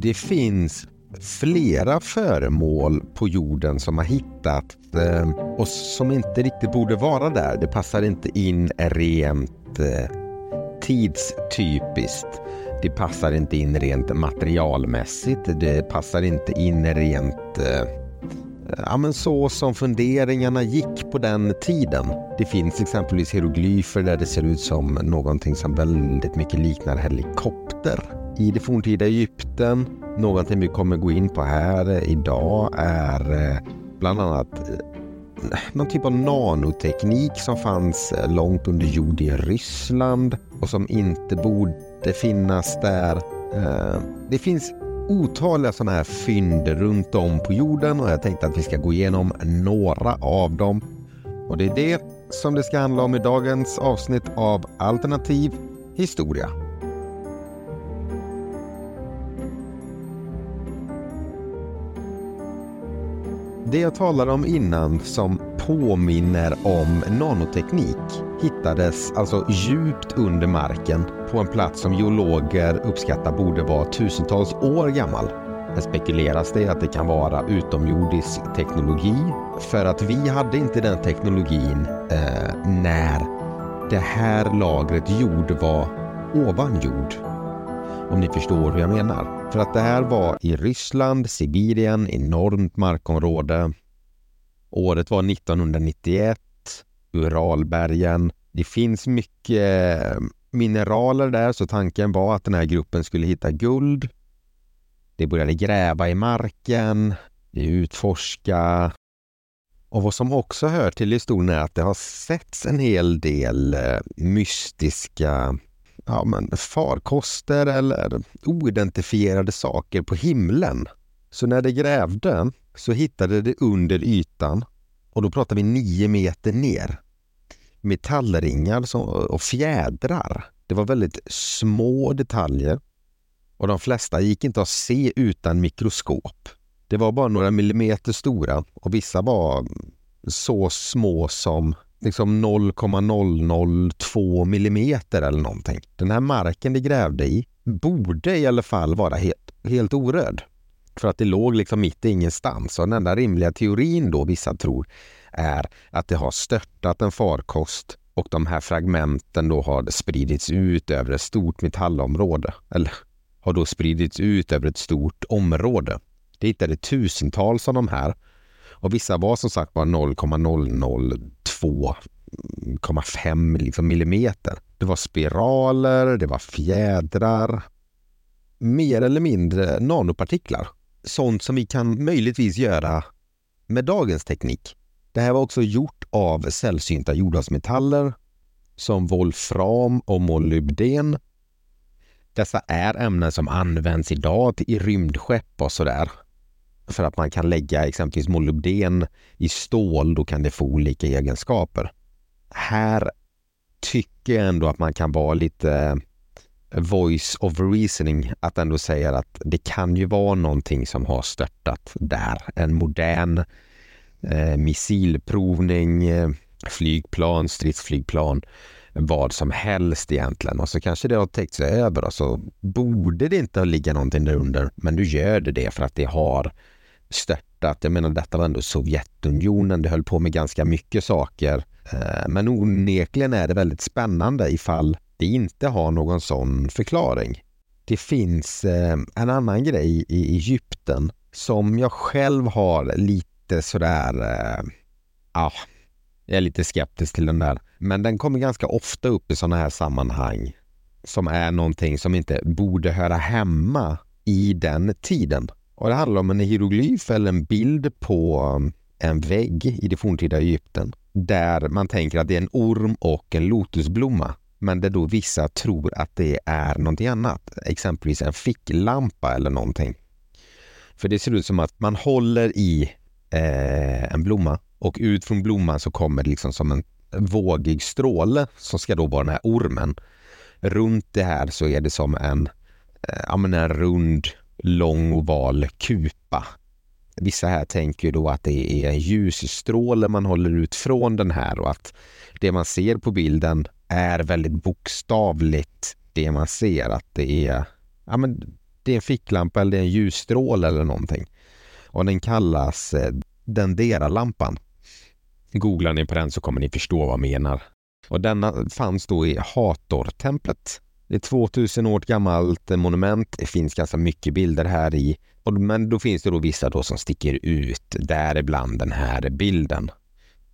Det finns flera föremål på jorden som har hittats eh, och som inte riktigt borde vara där. Det passar inte in rent eh, tidstypiskt. Det passar inte in rent materialmässigt. Det passar inte in rent eh, ja, men så som funderingarna gick på den tiden. Det finns exempelvis hieroglyfer där det ser ut som någonting som väldigt mycket liknar helikopter. I det forntida Egypten, någonting vi kommer gå in på här idag är eh, bland annat eh, någon typ av nanoteknik som fanns eh, långt under jord i Ryssland och som inte borde finnas där. Det finns otaliga sådana här fynd runt om på jorden och jag tänkte att vi ska gå igenom några av dem. Och det är det som det ska handla om i dagens avsnitt av Alternativ historia. Det jag talade om innan som påminner om nanoteknik hittades alltså djupt under marken på en plats som geologer uppskattar borde vara tusentals år gammal. Det spekuleras det att det kan vara utomjordisk teknologi för att vi hade inte den teknologin eh, när det här lagret jord var ovan jord. Om ni förstår hur jag menar. För att det här var i Ryssland, Sibirien, enormt markområde. Året var 1991, Uralbergen. Det finns mycket eh, mineraler där så tanken var att den här gruppen skulle hitta guld. De började gräva i marken, utforska. Och vad som också hör till historien är att det har setts en hel del eh, mystiska ja, men farkoster eller oidentifierade saker på himlen. Så när de grävde så hittade de under ytan och då pratar vi nio meter ner metallringar och fjädrar. Det var väldigt små detaljer och de flesta gick inte att se utan mikroskop. Det var bara några millimeter stora och vissa var så små som liksom 0,002 millimeter eller någonting. Den här marken de grävde i borde i alla fall vara helt, helt orörd. För att det låg liksom mitt i ingenstans. Och den enda rimliga teorin då vissa tror är att det har störtat en farkost och de här fragmenten då har spridits ut över ett stort metallområde. Eller har då spridits ut över ett stort område. Det hittade tusentals av de här och vissa var som sagt bara 2,5 liksom millimeter. Det var spiraler, det var fjädrar, mer eller mindre nanopartiklar. Sånt som vi kan möjligtvis göra med dagens teknik. Det här var också gjort av sällsynta jordartsmetaller som volfram och molybden. Dessa är ämnen som används idag i rymdskepp och sådär. För att man kan lägga exempelvis molybden i stål, då kan det få olika egenskaper. Här tycker jag ändå att man kan vara lite eh, voice of reasoning, att ändå säga att det kan ju vara någonting som har störtat där. En modern eh, missilprovning, eh, flygplan, stridsflygplan, vad som helst egentligen. Och så kanske det har täckt sig över och så borde det inte ligga någonting där under. Men nu gör det det för att det har störtat. Jag menar, detta var ändå Sovjetunionen. Det höll på med ganska mycket saker. Eh, men onekligen är det väldigt spännande ifall det inte har någon sån förklaring. Det finns eh, en annan grej i Egypten som jag själv har lite sådär, ja, jag är lite skeptisk till den där. Men den kommer ganska ofta upp i sådana här sammanhang som är någonting som inte borde höra hemma i den tiden. Och det handlar om en hieroglyf eller en bild på um, en vägg i det forntida Egypten där man tänker att det är en orm och en lotusblomma. Men där då vissa tror att det är någonting annat, exempelvis en ficklampa eller någonting. För det ser ut som att man håller i eh, en blomma och ut från blomman så kommer det liksom som en vågig stråle som ska då vara den här ormen. Runt det här så är det som en, eh, ja, en rund lång oval kupa. Vissa här tänker då att det är en ljusstråle man håller ut från den här och att det man ser på bilden är väldigt bokstavligt det man ser. Att det är, ja men Det är en ficklampa eller det är en ljusstråle eller någonting. Och den kallas eh, Dendera-lampan. Googlar ni på den så kommer ni förstå vad jag menar. Och denna fanns då i Hator-templet det är 2000 år gammalt monument. Det finns ganska mycket bilder här i. Men då finns det då vissa då som sticker ut, däribland den här bilden.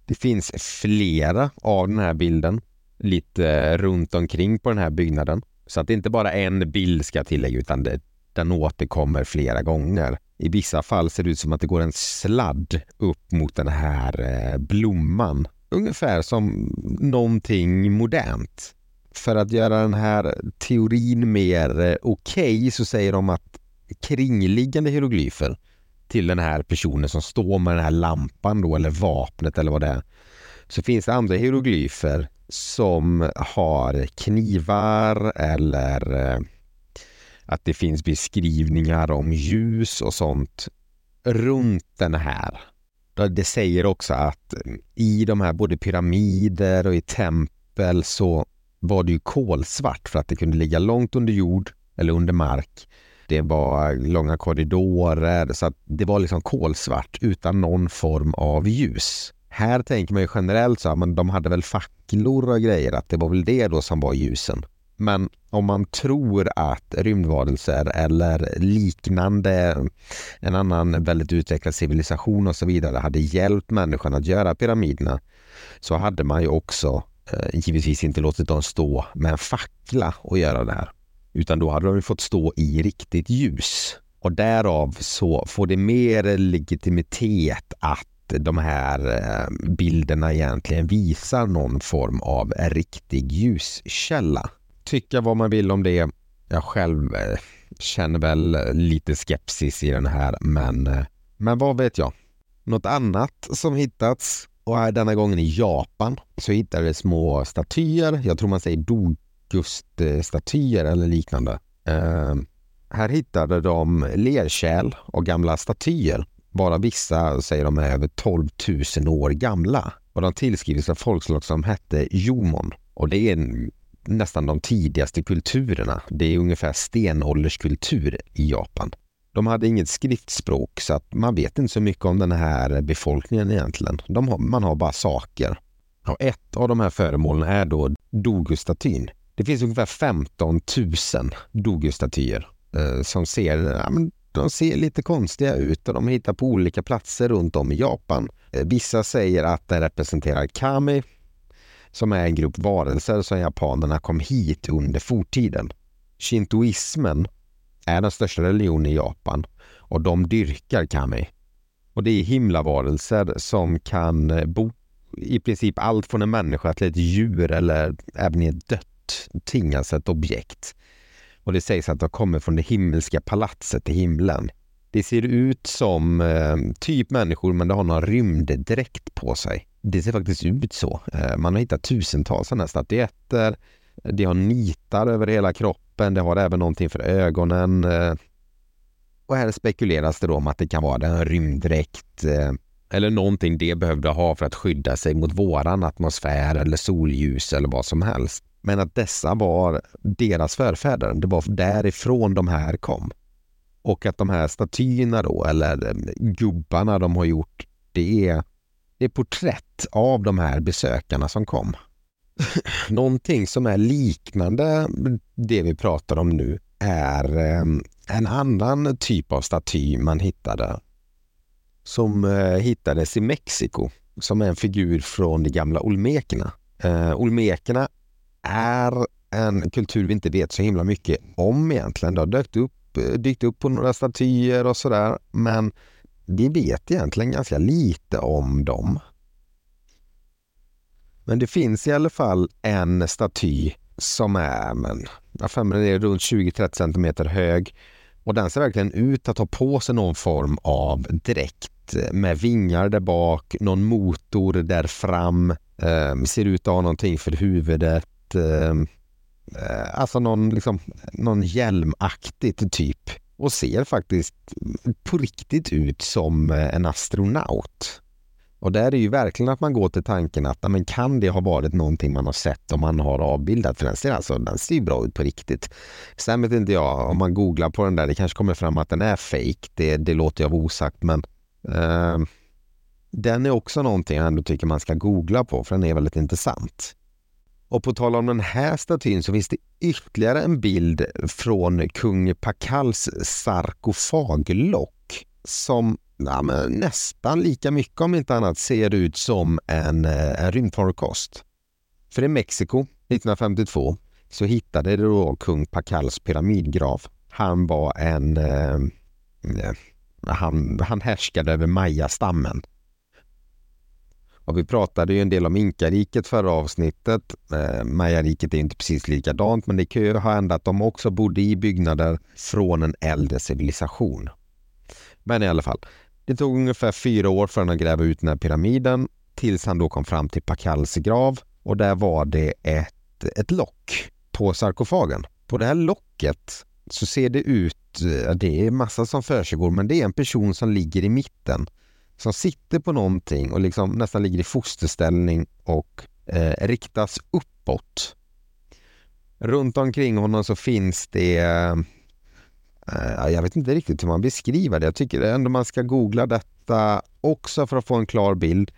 Det finns flera av den här bilden lite runt omkring på den här byggnaden. Så att det inte bara en bild ska jag tillägga utan det, den återkommer flera gånger. I vissa fall ser det ut som att det går en sladd upp mot den här eh, blomman. Ungefär som någonting modernt. För att göra den här teorin mer eh, okej okay, så säger de att kringliggande hieroglyfer till den här personen som står med den här lampan då eller vapnet eller vad det är. Så finns det andra hieroglyfer som har knivar eller eh, att det finns beskrivningar om ljus och sånt runt den här. Det säger också att i de här både pyramider och i tempel så var det ju kolsvart för att det kunde ligga långt under jord eller under mark. Det var långa korridorer så att det var liksom kolsvart utan någon form av ljus. Här tänker man ju generellt så att de hade väl facklor och grejer, att det var väl det då som var ljusen. Men om man tror att rymdvarelser eller liknande, en annan väldigt utvecklad civilisation och så vidare hade hjälpt människan att göra pyramiderna så hade man ju också Eh, givetvis inte låtit dem stå med en fackla och göra det här. Utan då hade de fått stå i riktigt ljus. Och därav så får det mer legitimitet att de här eh, bilderna egentligen visar någon form av riktig ljuskälla. Tycka vad man vill om det. Jag själv eh, känner väl lite skepsis i den här, men, men vad vet jag? Något annat som hittats och är denna gången i Japan så hittades små statyer. Jag tror man säger Dogust-statyer eller liknande. Eh, här hittade de lerkärl och gamla statyer bara vissa säger de är över 12 000 år gamla. Och de tillskrivs av folkslag som hette Jomon. Och det är nästan de tidigaste kulturerna. Det är ungefär stenålderskultur i Japan. De hade inget skriftspråk så att man vet inte så mycket om den här befolkningen egentligen. Har, man har bara saker. Och ett av de här föremålen är då Dogustatyn. Det finns ungefär 15 000 Dogustatyer. eh, som ser ja, de ser lite konstiga ut och de hittar på olika platser runt om i Japan. Eh, vissa säger att den representerar Kami som är en grupp varelser som japanerna kom hit under fortiden. Shintoismen är den största religionen i Japan och de dyrkar Kami. Och det är himlavarelser som kan eh, bo i princip allt från en människa till ett djur eller även i ett dött ting, alltså ett objekt. Och det sägs att de kommer från det himmelska palatset i himlen. Det ser ut som eh, typ människor men det har någon rymddräkt på sig. Det ser faktiskt ut så. Eh, man har hittat tusentals sådana här statyetter. De har nitar över hela kroppen. Det har även någonting för ögonen. Eh. Och här spekuleras det då om att det kan vara en rymddräkt eh, eller någonting det behövde ha för att skydda sig mot våran atmosfär eller solljus eller vad som helst. Men att dessa var deras förfäder. Det var därifrån de här kom. Och att de här statyerna då, eller eh, gubbarna de har gjort, det är, det är porträtt av de här besökarna som kom. Någonting som är liknande det vi pratar om nu är ehm, en annan typ av staty man hittade som eh, hittades i Mexiko som är en figur från de gamla olmekerna. Eh, olmekerna är en kultur vi inte vet så himla mycket om egentligen. Det har dykt upp, eh, dykt upp på några statyer och sådär, men vi vet egentligen ganska lite om dem. Men det finns i alla fall en staty som är, men, jag är runt 20-30 cm hög och den ser verkligen ut att ha på sig någon form av dräkt eh, med vingar där bak, någon motor där fram, eh, ser ut att ha någonting för huvudet ehm, eh, alltså någon, liksom, någon hjälmaktigt typ och ser faktiskt på riktigt ut som eh, en astronaut. Och där är ju verkligen att man går till tanken att men kan det ha varit någonting man har sett om man har avbildat? För den ser, alltså, den ser ju bra ut på riktigt. Sen vet inte jag, om man googlar på den där, det kanske kommer fram att den är fake. Det, det låter jag vara osagt, men eh, den är också någonting jag ändå tycker man ska googla på, för den är väldigt intressant. Och på tal om den här statyn så finns det ytterligare en bild från kung Pakals sarkofaglock som ja, nästan lika mycket om inte annat ser ut som en, eh, en rymdfarkost. För i Mexiko 1952 så hittade det då kung Pakals pyramidgrav. Han var en... Eh, eh, han, han härskade över mayastammen och vi pratade ju en del om inkariket förra avsnittet. Eh, Mayariket är inte precis likadant men det kan ju ha hänt att de också bodde i byggnader från en äldre civilisation. Men i alla fall, det tog ungefär fyra år för honom att gräva ut den här pyramiden tills han då kom fram till Pakals grav och där var det ett, ett lock på sarkofagen. På det här locket så ser det ut, det är massa som försiggår, men det är en person som ligger i mitten som sitter på någonting och liksom nästan ligger i fosterställning och eh, riktas uppåt. Runt omkring honom så finns det eh, Eh, jag vet inte riktigt hur man beskriver det. Jag tycker ändå man ska googla detta också för att få en klar bild.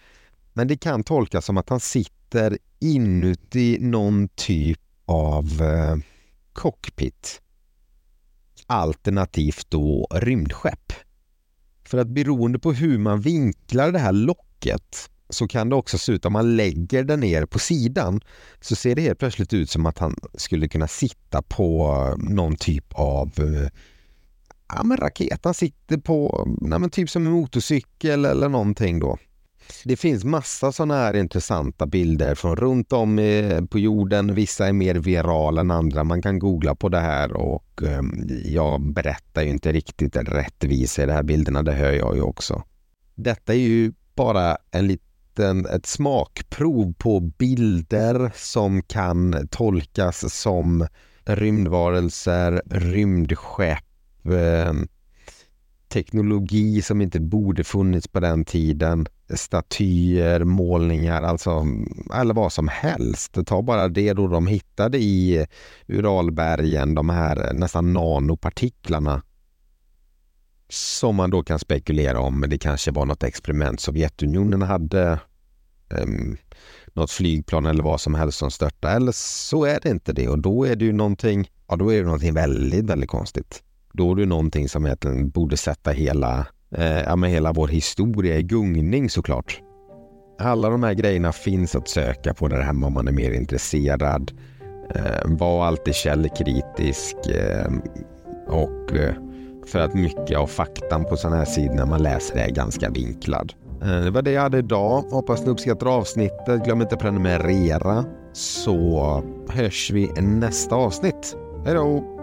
Men det kan tolkas som att han sitter inuti någon typ av eh, cockpit. Alternativt då rymdskepp. För att beroende på hur man vinklar det här locket så kan det också se ut, om man lägger den ner på sidan, så ser det helt plötsligt ut som att han skulle kunna sitta på eh, någon typ av eh, ja, men raketen sitter på, nej, men typ som en motorcykel eller någonting då. Det finns massa sådana här intressanta bilder från runt om på jorden. Vissa är mer virala än andra. Man kan googla på det här och ehm, jag berättar ju inte riktigt rättvisa i de här bilderna. Det hör jag ju också. Detta är ju bara en liten, ett smakprov på bilder som kan tolkas som rymdvarelser, rymdskepp, Eh, teknologi som inte borde funnits på den tiden statyer, målningar, alltså eller vad som helst. Ta bara det då de hittade i Uralbergen, de här eh, nästan nanopartiklarna som man då kan spekulera om. Det kanske var något experiment Sovjetunionen hade, um, något flygplan eller vad som helst som störtade. Eller så är det inte det och då är det ju någonting, ja då är det någonting väldigt, väldigt konstigt. Då är det någonting som egentligen borde sätta hela eh, ja, med hela vår historia i gungning såklart. Alla de här grejerna finns att söka på där hemma om man är mer intresserad. Eh, var alltid källkritisk eh, och eh, för att mycket av faktan på sådana här sidor när man läser det är ganska vinklad. Eh, det var det jag hade idag. Hoppas ni uppskattar avsnittet. Glöm inte att prenumerera så hörs vi i nästa avsnitt. Hej då!